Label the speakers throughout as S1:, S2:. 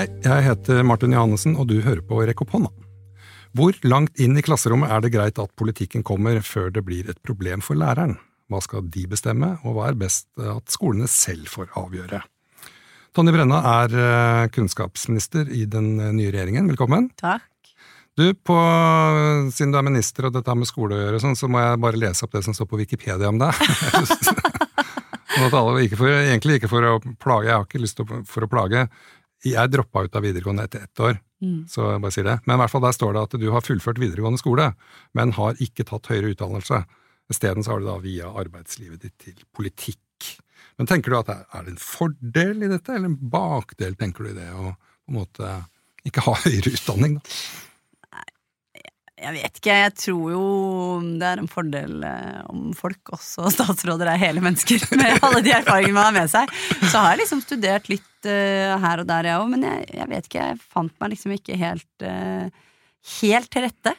S1: Hei, jeg heter Martin Johannessen, og du hører på Rekk opp hånda. Hvor langt inn i klasserommet er det greit at politikken kommer før det blir et problem for læreren? Hva skal de bestemme, og hva er best at skolene selv får avgjøre? Tonje Brenna er eh, kunnskapsminister i den eh, nye regjeringen. Velkommen.
S2: Takk.
S1: Du, på, Siden du er minister og dette har med skole å gjøre, sånn, så må jeg bare lese opp det som står på Wikipedia om deg. Sånn at alle, ikke for, egentlig ikke for å plage, jeg har ikke lyst til å, for å plage. Jeg droppa ut av videregående etter ett år,
S2: Mm.
S1: så jeg bare sier det. Men i hvert fall der står det at du har fullført videregående skole, men har ikke tatt høyere utdannelse. Isteden så har du da via arbeidslivet ditt til politikk. Men tenker du at det er, det en fordel i dette, eller en bakdel, tenker du i det, å på en måte ikke ha høyere utdanning? da?
S2: Jeg vet ikke, jeg tror jo det er en fordel eh, om folk, også statsråder, er hele mennesker med alle de erfaringene man har med seg. Så har jeg liksom studert litt uh, her og der, jeg òg, men jeg, jeg vet ikke, jeg fant meg liksom ikke helt uh, helt til rette.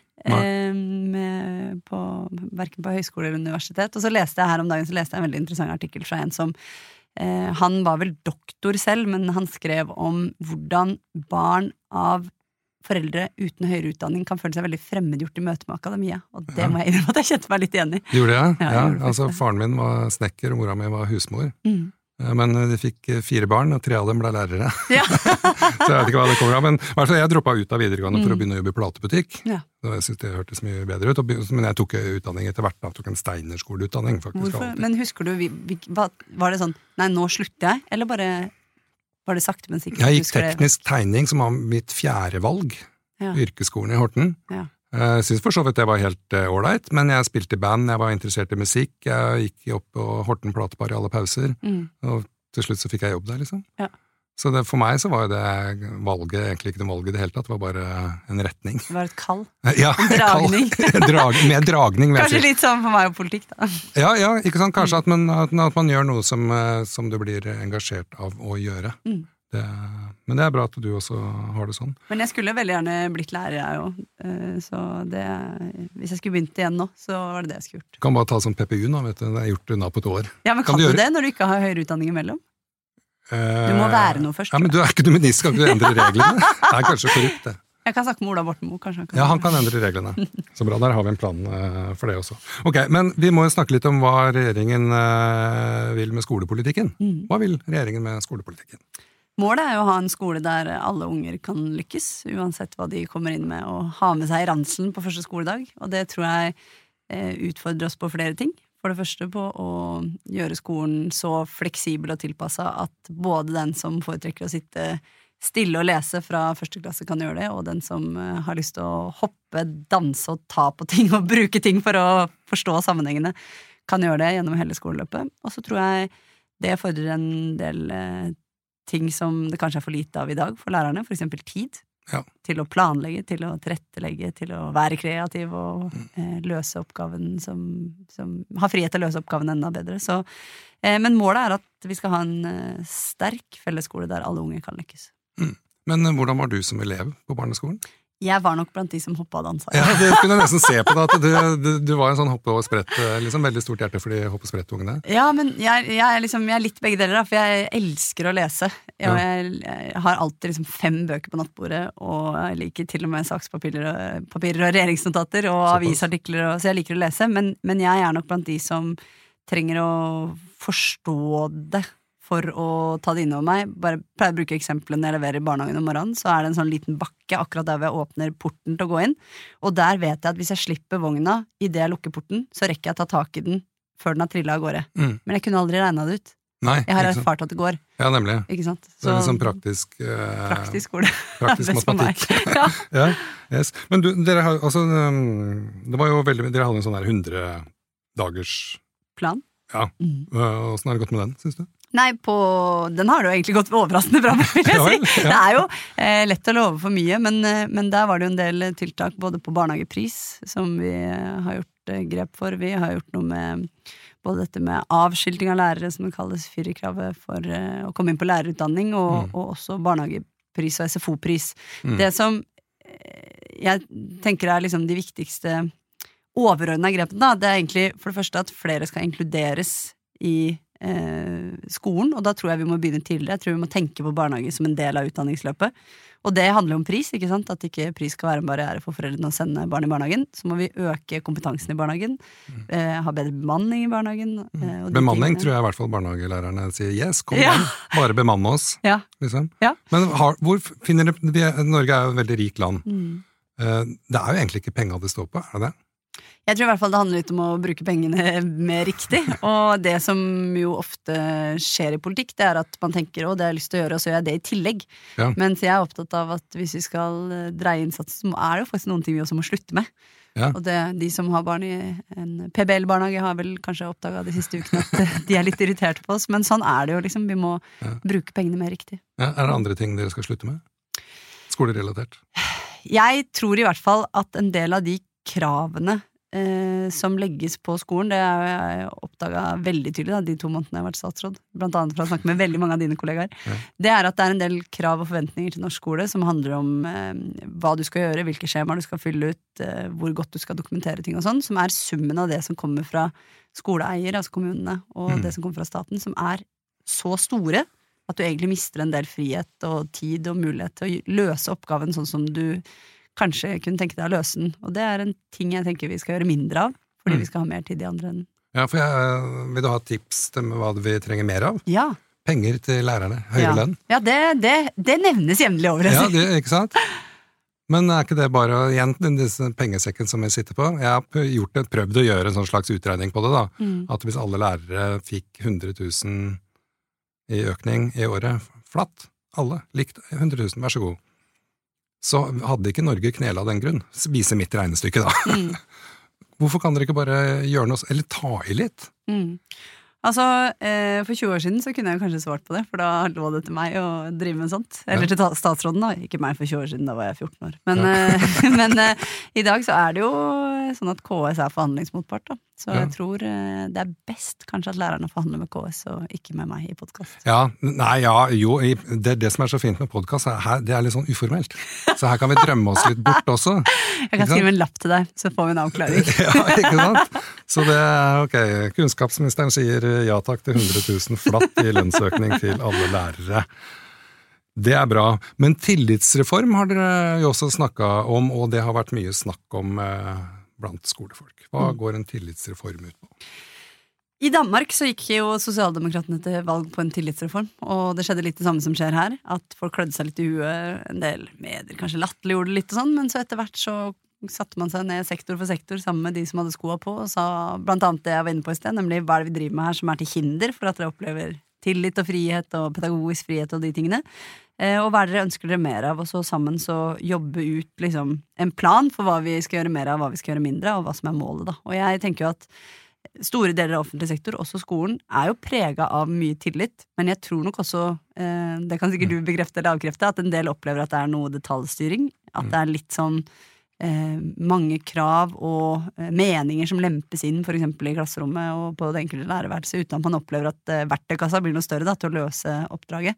S2: eh, på, verken på høyskole eller universitet. Og så leste jeg her om dagen så leste jeg en veldig interessant artikkel fra en som uh, Han var vel doktor selv, men han skrev om hvordan barn av foreldre uten høyere utdanning kan føle seg veldig fremmedgjort i møte med akademia. Og det
S1: Ja.
S2: må jeg innrømme at jeg kjente meg litt igjen i.
S1: Gjorde jeg?
S2: Ja, jeg
S1: Ja,
S2: gjorde
S1: altså. Faren min var snekker, og mora mi var husmor.
S2: Mm.
S1: Eh, Men de fikk eh, fire barn, og tre av dem ble lærere.
S2: Ja.
S1: Så jeg vet ikke hva det kommer av. Men fall, jeg droppa ut av videregående for å
S2: Mm.
S1: begynne å jobbe i platebutikk.
S2: Ja.
S1: Jeg syntes det hørtes mye bedre ut, men jeg tok utdanning etter hvert. Jeg tok en Steinerskoleutdanning. faktisk.
S2: Hvorfor? Men husker du, var det sånn Nei, nå slutter jeg? Eller bare var det sakte, men sikkert?
S1: Jeg gikk teknisk tegning, som var mitt fjerde valg.
S2: Ja.
S1: Yrkesskolen i Horten.
S2: Ja.
S1: Jeg syns for så vidt det var helt eh, ålreit, men jeg spilte i band, jeg var interessert i musikk, jeg gikk opp på Horten platepar i alle pauser,
S2: Mm.
S1: og til slutt så fikk jeg jobb der, liksom.
S2: Ja.
S1: Så det, for meg så var jo det valget egentlig ikke noe valg i det hele tatt, det var bare en retning.
S2: Det var et kall.
S1: Ja,
S2: dragning.
S1: kall- Drag, med dragning, vil jeg
S2: Kanskje litt sånn for meg og politikk, da.
S1: Ja, ja, ikke sant? Kanskje
S2: Mm.
S1: at man, at, man gjør noe som, eh, som du blir engasjert av å gjøre.
S2: Mm.
S1: Det, men det er bra at du også har det sånn.
S2: Men jeg skulle veldig gjerne blitt lærer, jeg òg. Så det Hvis jeg skulle begynt igjen nå, så var det det jeg skulle gjort.
S1: Du kan bare ta sånn PPU nå, vet du. Det er gjort unna på et år.
S2: Ja, men
S1: Kan
S2: kan,
S1: du
S2: du, det når du ikke har høyere utdanning imellom?
S1: Du
S2: må være noe først,
S1: Ja, men du er ikke du minister, skal ikke du endre reglene? Det er kanskje korrupt, det.
S2: Jeg kan snakke med Ola Borten Moe, kanskje han kan
S1: Ja, han kan endre reglene. Så bra, der har vi en plan eh, for det også. Ok, Men vi må jo snakke litt om hva regjeringen eh, vil med skolepolitikken.
S2: Mm.
S1: Hva vil regjeringen med skolepolitikken?
S2: Målet er jo å ha en skole der alle unger kan lykkes, uansett hva de kommer inn med, og ha med seg i ranselen på første skoledag. Og det tror jeg eh, utfordrer oss på flere ting. For det første på å gjøre skolen så fleksibel og tilpassa at både den som foretrekker å sitte stille og lese fra første klasse, kan gjøre det, og den som eh, har lyst til å hoppe, danse og ta på ting og bruke ting for å forstå sammenhengene, kan gjøre det gjennom hele skoleløpet. Og så tror jeg det fordrer en del eh, ting som det kanskje er for lite av i dag for lærerne, eksempel tid.
S1: Ja.
S2: Til å planlegge, til å tilrettelegge, til å være kreativ og
S1: Mm.
S2: eh, løse oppgaven som, som Ha frihet til å løse oppgaven enda bedre. Så, eh, men målet er at vi skal ha en eh, sterk fellesskole der alle unge kan lykkes.
S1: Men eh, hvordan var du som elev på barneskolen?
S2: Jeg var nok blant de som hoppa og dansa.
S1: Ja, det kunne jeg nesten se på deg, at du, du, du var en sånn hoppe og sprett, eh, liksom veldig stort hjerte for de hoppe og sprett-ungene.
S2: Ja, men jeg, jeg, er liksom, jeg er litt begge deler, da, for jeg elsker å lese. Jeg,
S1: Ja.
S2: jeg, jeg har alltid liksom fem bøker på nattbordet, og jeg liker til og med sakspapirer og, papirer og regjeringsnotater og
S1: Såpass.
S2: avisartikler, og, så jeg liker å lese. Men, men jeg er nok blant de som trenger å forstå det for å ta det innover meg. Bare pleier å bruke eksempelet når jeg leverer i barnehagen om morgenen, så er det en sånn liten bakke akkurat der hvor jeg åpner porten til å gå inn. Og der vet jeg at hvis jeg slipper vogna idet jeg lukker porten, så rekker jeg å ta tak i den før den har trilla av gårde.
S1: Mm.
S2: Men jeg kunne aldri regna det ut.
S1: Nei,
S2: Jeg har erfart at det går.
S1: Ja, nemlig.
S2: Ikke sant?
S1: Det er litt sånn praktisk, eh,
S2: praktisk skole.
S1: praktisk
S2: Best for meg.
S1: matematikk.
S2: Ja.
S1: Ja, yes. Men du, dere har altså um, Det var jo veldig Dere hadde en sånn der 100 dagers
S2: Plan.
S1: Ja.
S2: Mm.
S1: Uh, har det gått med den, syns du?
S2: Nei, på Den har det jo egentlig gått overraskende bra med, vil jeg si.
S1: ja.
S2: Det er jo eh, lett å love for mye, men, eh, men der var det jo en del tiltak både på barnehagepris, som vi eh, har gjort eh, grep for. Vi har gjort noe med både dette med avskilting av lærere, som det kalles firerkravet for eh, å komme inn på lærerutdanning, og,
S1: Mm.
S2: og også barnehagepris og SFO-pris.
S1: Mm.
S2: Det som jeg tenker er liksom de viktigste overordna grepene, da, det er egentlig for det første at flere skal inkluderes i eh, skolen, og da tror jeg vi må begynne tidligere. Jeg tror vi må tenke på barnehage som en del av utdanningsløpet. Og det handler jo om pris, ikke sant? at ikke pris skal være en barriere for foreldrene å sende barn i barnehagen. Så må vi øke kompetansen i barnehagen, mm. eh, ha bedre bemanning i barnehagen.
S1: Eh, bemanning tror jeg i hvert fall barnehagelærerne sier yes, kom ja. igjen, bare bemanne oss.
S2: Ja.
S1: Liksom.
S2: Ja.
S1: Men har, hvor finner dere Norge er jo et veldig rikt land. Mm. Eh, det er jo egentlig ikke penga det står på, er det det?
S2: Jeg tror i hvert fall det handler litt om å bruke pengene mer riktig. Og det som jo ofte skjer i politikk, det er at man tenker å, det har jeg lyst til å gjøre, og så gjør jeg det i tillegg. Ja. Mens jeg er opptatt av at hvis vi skal eh, dreie innsatsen, er det jo faktisk noen ting vi også må slutte med. Ja. Og det, de som har barn i en PBL-barnehage, har vel kanskje oppdaga de siste ukene at de er litt irriterte på oss, men sånn er det jo, liksom. Vi må ja. bruke pengene mer riktig.
S1: Ja, er det andre ting dere skal slutte med? Skolerelatert?
S2: Jeg tror i hvert fall at en del av de kravene eh, som legges på skolen, det har jeg oppdaga veldig tydelig da, de to månedene jeg har vært statsråd, blant annet for å snakke med veldig mange av dine kollegaer, ja. det er at det er en del krav og forventninger til norsk skole som handler om eh, hva du skal gjøre, hvilke skjemaer du skal fylle ut, eh, hvor godt du skal dokumentere ting og sånn, som er summen av det som kommer fra skoleeier, altså kommunene, og mm. det som kommer fra staten, som er så store at du egentlig mister en del frihet og tid og mulighet til å løse oppgaven sånn som du kanskje kunne tenke deg å løse den. Og det er en ting jeg tenker vi skal gjøre mindre av, fordi mm. vi skal ha mer tid i andre enden.
S1: Ja, for jeg, Vil du ha tips til hva vi trenger mer av?
S2: Ja.
S1: Penger til lærerne. Høyere
S2: ja.
S1: lønn.
S2: Ja, det, det, det nevnes jevnlig over.
S1: Ja, det, ikke sant? Men er ikke det bare igjen disse pengesekken som vi sitter på? Jeg har gjort et, prøvd å gjøre en sånn slags utregning på det. da, mm. At hvis alle lærere fikk 100 000 i økning i året, flatt, alle, likt 100 000, vær så god, så hadde ikke Norge knela den grunn. Viser mitt regnestykke, da. Mm. Hvorfor kan dere ikke bare gjøre noe Eller ta i litt?
S2: Mm. Altså, eh, For 20 år siden så kunne jeg kanskje svart på det, for da lå det til meg å drive med sånt. Eller ja. til statsråden, da. Ikke meg for 20 år siden, da var jeg 14 år. Men, ja. eh, men eh, i dag så er det jo sånn at KS er forhandlingsmotpart. da. Så ja. jeg tror eh, det er best kanskje at lærerne forhandler med KS og ikke med meg i podkast.
S1: Ja, nei, ja, jo, det, det som er så fint med podkast, det er litt sånn uformelt. Så her kan vi drømme oss litt bort også.
S2: Jeg kan skrive en lapp til deg, så får vi en avklaring.
S1: ja, ikke sant? Så det er ok. Kunnskapsministeren sier ja takk til 100 000 flatt i lønnsøkning til alle lærere. Det er bra. Men tillitsreform har dere jo også snakka om, og det har vært mye snakk om eh, blant skolefolk. Hva går en tillitsreform ut på?
S2: I Danmark så gikk jo sosialdemokratene til valg på en tillitsreform, og det skjedde litt det samme som skjer her. At folk klødde seg litt i huet, en del medier kanskje latterliggjorde det litt og sånn, men så etter hvert så satte man seg ned sektor for sektor sammen med de som hadde skoa på, og sa blant annet det jeg var inne på i sted, nemlig hva er det vi driver med her som er til hinder for at dere opplever tillit og frihet og pedagogisk frihet og de tingene. Eh, og hva dere ønsker dere mer av, og så sammen så jobbe ut liksom en plan for hva vi skal gjøre mer av, hva vi skal gjøre mindre av, og hva som er målet, da. Og jeg tenker jo at store deler av offentlig sektor, også skolen, er jo prega av mye tillit, men jeg tror nok også, eh, det kan sikkert du bekrefte eller avkrefte, at en del opplever at det er noe detaljstyring. At det er litt sånn mange krav og eh, meninger som lempes inn f.eks. i klasserommet og på det enkelte lærerværelset, uten at man opplever at eh, verktøykassa blir noe større da, til å løse oppdraget.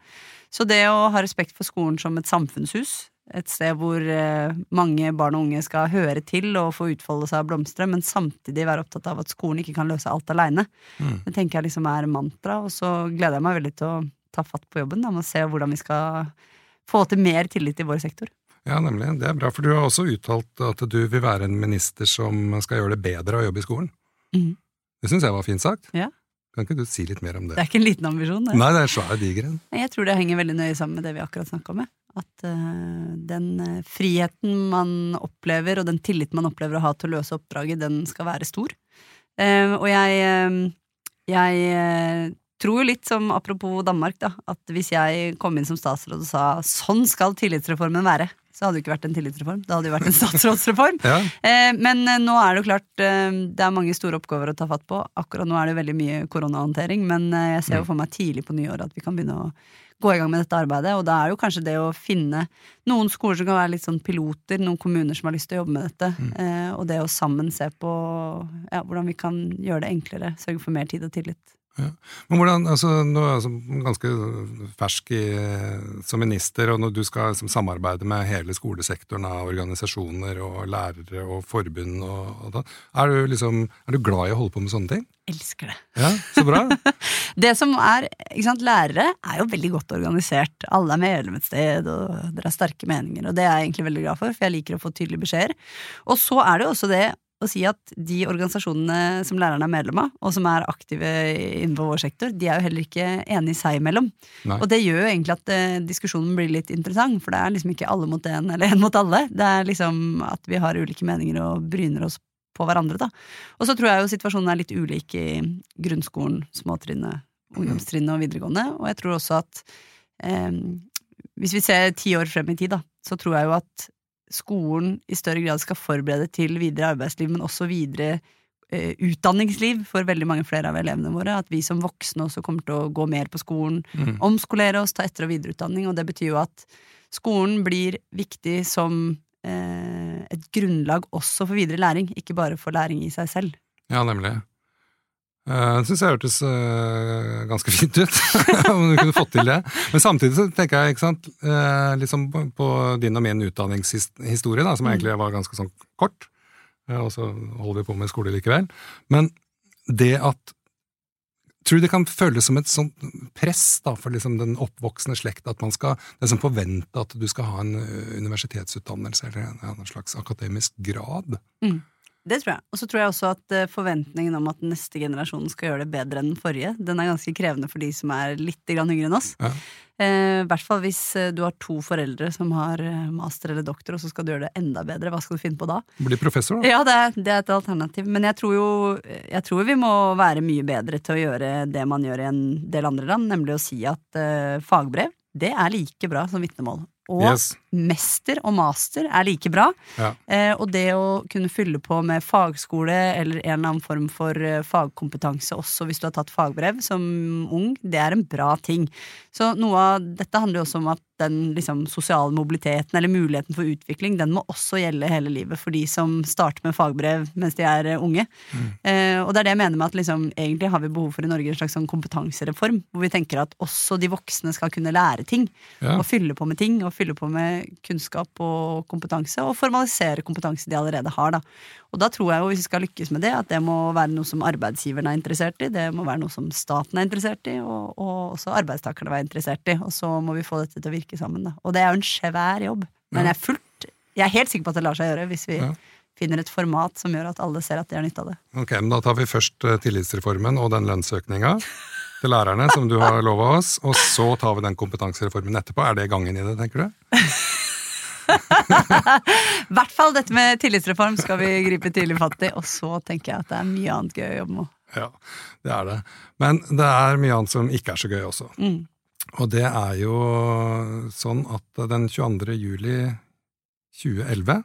S2: Så det å ha respekt for skolen som et samfunnshus, et sted hvor eh, mange barn og unge skal høre til og få utfolde seg og blomstre, men samtidig være opptatt av at skolen ikke kan løse alt aleine. Mm. Det tenker jeg liksom er mantra, og så gleder jeg meg veldig til å ta fatt på jobben da, med å se hvordan vi skal få til mer tillit i vår sektor.
S1: Ja, nemlig. Det er bra, for du har også uttalt at du vil være en minister som skal gjøre det bedre å jobbe i skolen. Mm. Det syns jeg var fint sagt.
S2: Ja.
S1: Kan ikke du si litt mer om det?
S2: Det er ikke en liten ambisjon, det.
S1: Nei, det er svær diger en.
S2: Jeg tror det henger veldig nøye sammen med det vi akkurat snakka om. At uh, den uh, friheten man opplever, og den tilliten man opplever å ha til å løse oppdraget, den skal være stor. Uh, og jeg, jeg tror jo litt som apropos Danmark, da, at hvis jeg kom inn som statsråd og sa sånn skal tillitsreformen være, så hadde det ikke vært en tillitsreform. Det hadde jo vært en statsrådsreform. ja. eh, men eh, nå er det jo klart eh, det er mange store oppgaver å ta fatt på. Akkurat nå er det veldig mye koronahåndtering, men jeg ser jo mm. for meg tidlig på nyåret at vi kan begynne å gå i gang med dette arbeidet. Og da er jo kanskje det å finne noen skoler som kan være litt sånn piloter, noen kommuner som har lyst til å jobbe med dette, mm. og det å sammen se på ja, hvordan vi kan gjøre det enklere, sørge for mer tid og tillit.
S1: Ja. Men hvordan, altså, Nå er jeg altså ganske fersk i, som minister, og når du skal liksom, samarbeide med hele skolesektoren av organisasjoner og lærere og forbund, og, og da, er, du liksom, er du glad i å holde på med sånne ting?
S2: Elsker det.
S1: Ja, Så bra.
S2: det som er, ikke sant, Lærere er jo veldig godt organisert. Alle er medlem et sted, og dere har sterke meninger. Og det er jeg egentlig veldig glad for, for jeg liker å få tydelige beskjeder. Og så er det jo også det å si at de organisasjonene som lærerne er medlem av, og som er aktive innenfor vår sektor, de er jo heller ikke enige seg imellom.
S1: Nei.
S2: Og det gjør jo egentlig at eh, diskusjonen blir litt interessant, for det er liksom ikke alle mot én eller én mot alle. Det er liksom at vi har ulike meninger og bryner oss på hverandre, da. Og så tror jeg jo situasjonen er litt ulik i grunnskolen, småtrinnet, ungdomstrinnet og videregående, og jeg tror også at eh, hvis vi ser ti år frem i tid, da, så tror jeg jo at skolen i større grad skal forberede til videre arbeidsliv, men også videre eh, utdanningsliv for veldig mange flere av elevene våre. At vi som voksne også kommer til å gå mer på skolen,
S1: Mm.
S2: omskolere oss, ta etter- og videreutdanning. Og det betyr jo at skolen blir viktig som eh, et grunnlag også for videre læring, ikke bare for læring i seg selv.
S1: Ja, nemlig. Uh, det syns jeg hørtes eh, ganske fint ut, om du kunne fått til det. Men samtidig så tenker jeg, ikke sant, eh, liksom på, din og min utdanningshistorie, da, som egentlig var ganske sånn kort, eh, og så holder vi på med skole likevel. Men det at Tror du det kan føles som et sånt press da, for liksom den oppvoksende slekt at man skal liksom forvente at du skal ha en universitetsutdannelse eller en, en slags akademisk grad?
S2: Det tror jeg. Og så tror jeg også at eh, forventningen om at neste generasjon skal gjøre det bedre enn den forrige, den er ganske krevende for de som er litt yngre enn oss.
S1: Ja.
S2: Eh, I hvert fall hvis eh, du har to foreldre som har eh, master eller doktor, og så skal du gjøre det enda bedre. Hva skal du finne på da?
S1: Bli professor, da?
S2: Ja, det er, det er et alternativ. Men jeg tror jo jeg tror vi må være mye bedre til å gjøre det man gjør i en del andre land, nemlig å si at eh, fagbrev, det er like bra som vitnemål. Og
S1: Yes.
S2: mester og master er like bra.
S1: Ja.
S2: Eh, og det å kunne fylle på med fagskole eller en eller annen form for eh, fagkompetanse også hvis du har tatt fagbrev som ung, det er en bra ting. Så noe av dette handler jo også om at den liksom, sosiale mobiliteten eller muligheten for utvikling, den må også gjelde hele livet for de som starter med fagbrev mens de er unge. unge. Eh, og det er det jeg mener med at liksom, egentlig har vi behov for i Norge en slags sånn kompetansereform, hvor vi tenker at også de voksne skal kunne lære ting
S1: Ja.
S2: og fylle på med ting, og fylle på med kunnskap og kompetanse, og formalisere kompetanse de allerede har, da. Og da tror jeg jo, hvis vi skal lykkes med det, at det må være noe som arbeidsgiverne er interessert i, det må være noe som staten er interessert i, og, og også arbeidstakerne er interessert i, og så må vi få dette til å virke sammen, da. Og det er jo en svær jobb, men jeg er fullt Jeg er helt sikker på at det lar seg gjøre, hvis vi
S1: Ja.
S2: finner et format som gjør at alle ser at de har nytte av det.
S1: Ok, men Da tar vi først eh, tillitsreformen og den lønnsøkninga til lærerne som du har lova oss, og så tar vi den kompetansereformen etterpå. Er det gangen i det, tenker du?
S2: I hvert fall dette med tillitsreform skal vi gripe tidlig fatt i, og så tenker jeg at det er mye annet gøy å jobbe med.
S1: Ja, det er det. Men det er mye annet som ikke er så gøy også.
S2: Mm.
S1: Og det er jo sånn at den 22. juli 2011,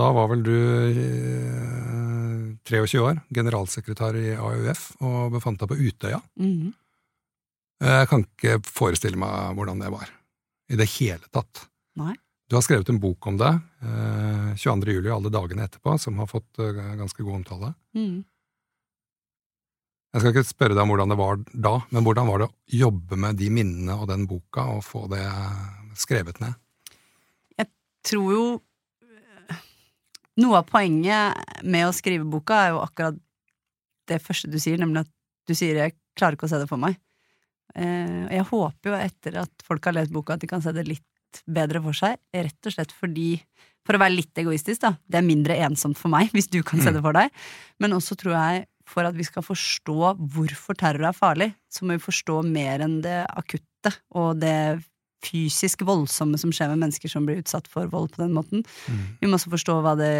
S1: da var vel du eh, 23 år, generalsekretær i AUF, og befant deg på Utøya.
S2: Mm.
S1: Jeg kan ikke forestille meg hvordan det var. I det hele tatt.
S2: Nei.
S1: Du har skrevet en bok om det, eh, 22. juli og alle dagene etterpå, som har fått eh, ganske god omtale.
S2: Mm.
S1: Jeg skal ikke spørre deg om hvordan det var da, men hvordan var det å jobbe med de minnene og den boka, og få det skrevet ned?
S2: Jeg tror jo Noe av poenget med å skrive boka er jo akkurat det første du sier, nemlig at du sier 'jeg klarer ikke å se det for meg'. Eh, jeg håper jo etter at folk har lest boka, at de kan se det litt bedre for seg. Rett og slett fordi For å være litt egoistisk, da. Det er mindre ensomt for meg hvis du kan se det for deg. Men også tror jeg for at vi skal forstå hvorfor terror er farlig, så må vi forstå mer enn det akutte og det fysisk voldsomme som skjer med mennesker som blir utsatt for vold på den måten. Vi må også forstå hva det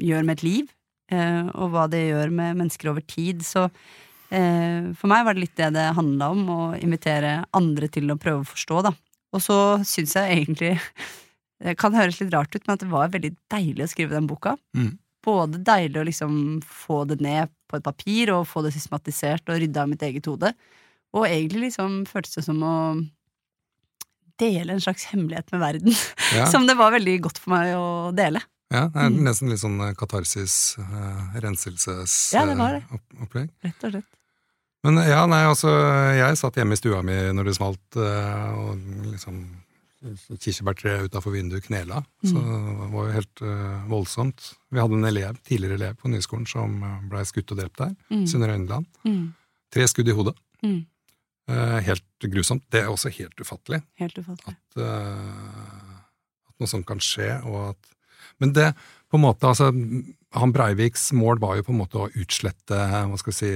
S2: gjør med et liv, eh, og hva det gjør med mennesker over tid. Så eh, for meg var det litt det det handla om, å invitere andre til å prøve å forstå, da. Og så syns jeg egentlig Det kan høres litt rart ut, men at det var veldig deilig å skrive den boka.
S1: Mm.
S2: Både deilig å liksom få det ned på et papir, og få det systematisert og rydda av mitt eget hode. Og egentlig liksom føltes det som å dele en slags hemmelighet med verden.
S1: Ja,
S2: Som det var veldig godt for meg å dele.
S1: ja det er
S2: Mm.
S1: nesten litt sånn eh, katarsis, uh, renselses
S2: Ja, det var det.
S1: eh, opp-.
S2: Rett og slett.
S1: Men ja, nei, altså, jeg satt hjemme i stua mi når det smalt, eh, og liksom kirsebærtreet utafor vinduet knela. Så det var jo helt uh, voldsomt. Vi hadde en elev, tidligere elev på Nyskolen som blei skutt og drept der.
S2: Mm.
S1: Sunne Øyneland.
S2: Mm.
S1: Tre skudd i hodet.
S2: Mm.
S1: Uh, helt grusomt. Det er også helt ufattelig.
S2: Helt ufattelig.
S1: At, uh, at noe sånt kan skje, og at Men det, på en måte, altså Han Breiviks mål var jo på en måte å utslette, hva skal vi si,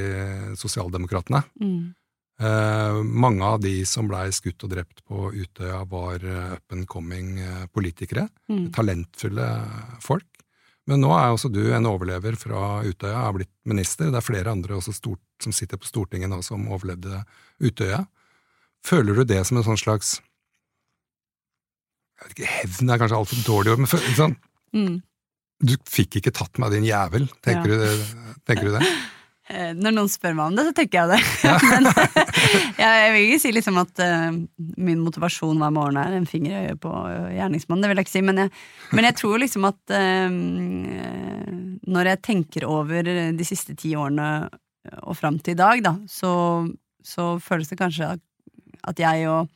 S1: sosialdemokratene.
S2: Mm.
S1: Eh, mange av de som blei skutt og drept på Utøya, var eh, up and coming eh, politikere.
S2: Mm.
S1: Talentfulle folk. Men nå er også du en overlever fra Utøya, er blitt minister. Det er flere andre også stort, som sitter på Stortinget nå som overlevde Utøya. Føler du det som en sånn slags jeg vet ikke, Hevn er kanskje altfor dårlig ord, men sånn,
S2: Mm.
S1: Du fikk ikke tatt meg, din jævel. Tenker,
S2: Ja.
S1: du, tenker du det?
S2: Eh, Når noen spør meg om det, så tenker jeg det. Men jeg, vil ikke si liksom at eh, min motivasjon hver morgen er en finger i øyet på eh, gjerningsmannen, det vil jeg ikke si. Men jeg, men jeg tror liksom at når jeg tenker over de siste ti årene og fram til i dag, da, så, så føles det kanskje at, at jeg og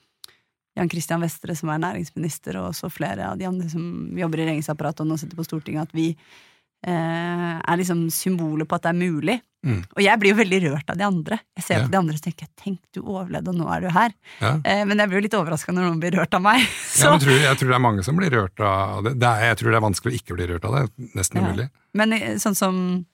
S2: Jan Christian Vestre, som er næringsminister, og også flere av de andre som jobber i regjeringsapparatet og nå sitter på Stortinget, at vi eh, er liksom symboler på at det er mulig.
S1: Mm.
S2: Og jeg blir jo veldig rørt av de andre. Jeg ser
S1: Ja.
S2: på de andre og tenker tenk, du overlevde, og nå er du her.
S1: Ja.
S2: Eh, men jeg blir jo litt overraska når noen blir rørt av meg. Så,
S1: Ja, men tror, jeg tror det er mange som blir rørt av det. det er, jeg tror det er vanskelig å ikke bli rørt av det. Nesten umulig.
S2: men eh, sånn som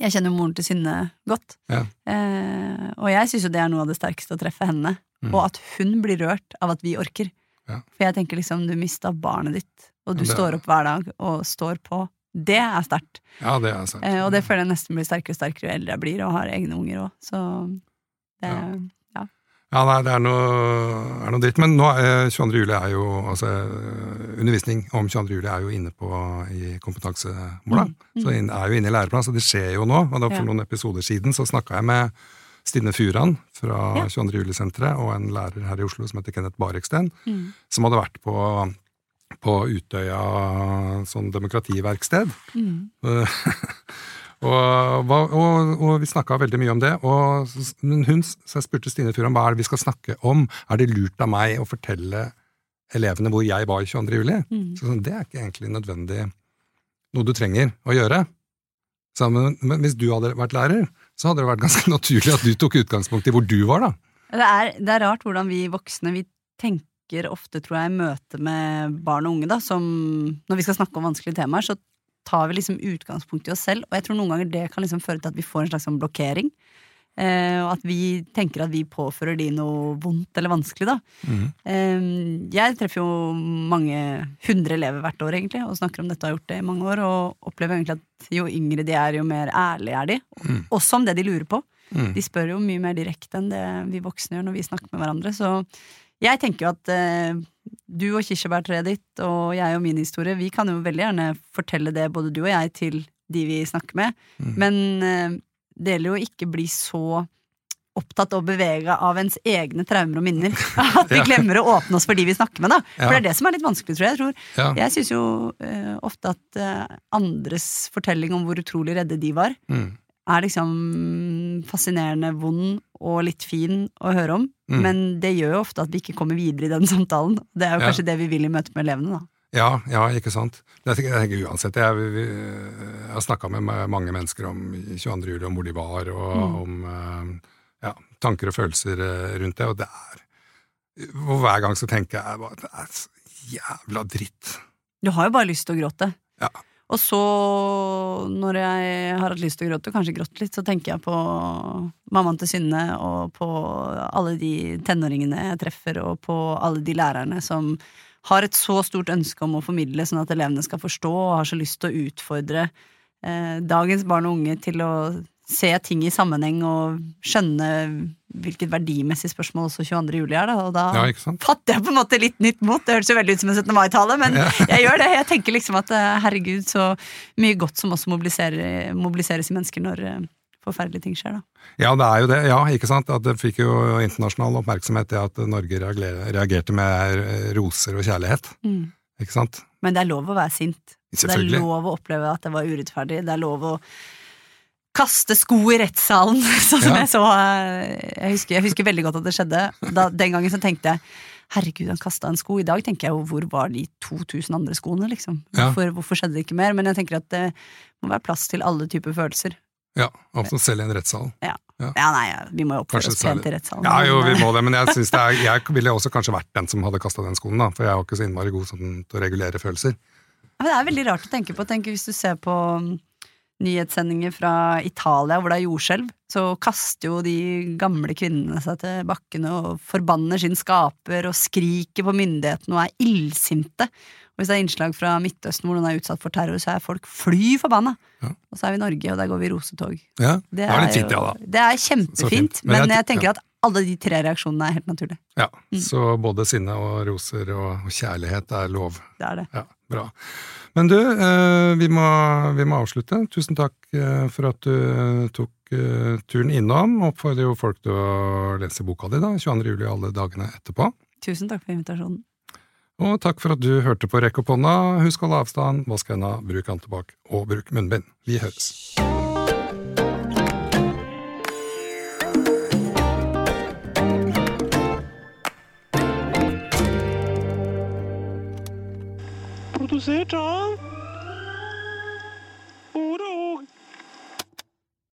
S2: Jeg kjenner jo moren til Synne godt.
S1: Ja.
S2: Eh, og jeg syns jo det er noe av det sterkeste å treffe henne.
S1: Mm.
S2: Og at hun blir rørt av at vi orker.
S1: Ja.
S2: For jeg tenker liksom, du mista barnet ditt, og du
S1: Ja,
S2: står opp hver dag og står på. Det er sterkt.
S1: Ja, det er sant.
S2: Eh, og det føler jeg nesten blir sterkere og sterkere jo eldre jeg blir og har egne unger òg. Så det
S1: Ja. Ja, nei, det er noe, er noe dritt. Men nå, eh, 22. juli er jo altså, eh, Undervisning om 22. juli er jo inne på i kompetansemåla.
S2: Mm,
S1: Så inn, er jo inne i læreplanen, så det skjer jo nå. Og da for
S2: Ja.
S1: noen episoder siden så snakka jeg med Stine Furan fra
S2: Ja.
S1: 22. juli-senteret og en lærer her i Oslo som heter Kenneth Bareksten,
S2: Mm.
S1: som hadde vært på, på Utøya sånn demokrativerksted.
S2: Mm.
S1: og, og, og vi snakka veldig mye om det. Og, men hun, så jeg spurte Stine Furan hva er det vi skal snakke om. Er det lurt av meg å fortelle elevene hvor jeg var 22. juli?
S2: Mm.
S1: Så sånn, Det er ikke egentlig nødvendig noe du trenger å gjøre. Så, men, men hvis du hadde vært lærer, så hadde det vært ganske naturlig at du tok utgangspunkt i hvor du var, da.
S2: Det er, det er rart hvordan vi voksne vi tenker ofte, tror jeg, i møte med barn og unge, da, som når vi skal snakke om vanskelige temaer, så tar vi liksom utgangspunkt i oss selv, og jeg tror noen ganger det kan liksom føre til at vi får en slags sånn blokkering. Eh, og at vi tenker at vi påfører de noe vondt eller vanskelig, da. Eh, jeg treffer jo mange hundre elever hvert år, egentlig, og snakker om dette og har gjort det i mange år, og opplever egentlig at jo yngre de er, jo mer ærlige er de.
S1: Mm.
S2: Også om det de lurer på.
S1: Mm.
S2: De spør jo mye mer direkte enn det vi voksne gjør når vi snakker med hverandre. Så jeg tenker jo at eh, du og kirsebærtreet ditt og jeg og min historie, vi kan jo veldig gjerne fortelle det, både du og jeg, til de vi snakker med.
S1: Mm.
S2: Men eh, det gjelder jo ikke bli så opptatt og bevega av ens egne traumer og minner. At vi glemmer å åpne oss for de vi snakker med, da. For
S1: Ja.
S2: det er det som er litt vanskelig, tror jeg. jeg tror,
S1: Ja.
S2: jeg syns jo eh, ofte at eh, andres fortelling om hvor utrolig redde de var,
S1: Mm.
S2: er liksom fascinerende vond og litt fin å høre om.
S1: Mm.
S2: Men det gjør jo ofte at vi ikke kommer videre i den samtalen. Det er jo
S1: Ja.
S2: kanskje det vi vil i møte med elevene, da.
S1: Ja, ja, ikke sant. Jeg tenker uansett, jeg, vi- vi- jeg har snakka med mange mennesker om 22. juli, om hvor de var, og
S2: Mm.
S1: om eh, ja, tanker og følelser eh, rundt det, og det er Og hver gang så tenker jeg bare det er så jævla dritt.
S2: Du har jo bare lyst til å gråte.
S1: Ja.
S2: Og så, når jeg har hatt lyst til å gråte, og kanskje grått litt, så tenker jeg på mammaen til Synne, og på alle de tenåringene jeg treffer, og på alle de lærerne som har et så stort ønske om å formidle, sånn at elevene skal forstå, og har så lyst til å utfordre eh, dagens barn og unge til å se ting i sammenheng og skjønne hvilket verdimessig spørsmål også 22. juli er, da. Og da
S1: Ja,
S2: fatter jeg på en måte litt nytt mot. Det høres jo veldig ut som en 17. mai-tale, men
S1: Ja.
S2: jeg gjør det. Jeg tenker liksom at eh, herregud, så mye godt som også mobiliserer, mobiliseres i mennesker når eh, forferdelige ting skjer, da.
S1: Ja, det er jo det. Ja, ikke sant? At det fikk jo internasjonal oppmerksomhet, det at Norge reagerte med eh, roser og kjærlighet. Ikke sant?
S2: Men det er lov å være sint. Det er lov å oppleve at det var urettferdig. Det er lov å kaste sko i rettssalen, sånn som
S1: Ja.
S2: jeg så eh, jeg husker, jeg husker veldig godt at det skjedde. Da, den gangen så tenkte jeg herregud, han kasta en sko. I dag tenker jeg jo hvor var de 2000 andre skoene, liksom.
S1: Ja.
S2: Hvorfor, hvorfor skjedde det ikke mer? Men jeg tenker at det må være plass til alle typer følelser.
S1: Ja, også selv i en rettssal.
S2: Ja,
S1: Ja.
S2: ja nei, vi må jo oppføre oss pent i rettssalen.
S1: Ja, jo, vi må det, men jeg, synes det er, jeg ville også kanskje vært den som hadde kasta den skoen, da. For jeg er jo ikke så innmari god sånn, til å regulere følelser.
S2: Ja, men det er veldig rart å tenke på. Tenk hvis du ser på nyhetssendinger fra Italia hvor det er jordskjelv, så kaster jo de gamle kvinnene seg til bakkene og forbanner sin skaper og skriker på myndighetene og er illsinte. Og hvis det er innslag fra Midtøsten hvor noen er utsatt for terror, så er folk fly forbanna.
S1: Ja.
S2: Og så er vi i Norge, og der går vi rosetog.
S1: Ja, det var litt fint, ja da.
S2: Det er kjempefint,
S1: fint. Men jeg-
S2: tenker at alle de tre reaksjonene er helt naturlige.
S1: Ja,
S2: Mm.
S1: Så både sinne og roser og, kjærlighet er lov.
S2: Det er det.
S1: Ja, bra. Men du, eh, vi, må, vi må avslutte. Tusen takk eh, for at du tok eh, turen innom. Oppfordrer jo folk til å lese boka di, da, 22. juli alle dagene etterpå.
S2: Tusen takk for invitasjonen.
S1: Og takk for at du hørte på Rekk opp hånda. Husk å holde avstand, vask hendene, bruk antibac og bruk munnbind. Vi høres.
S3: Produsert av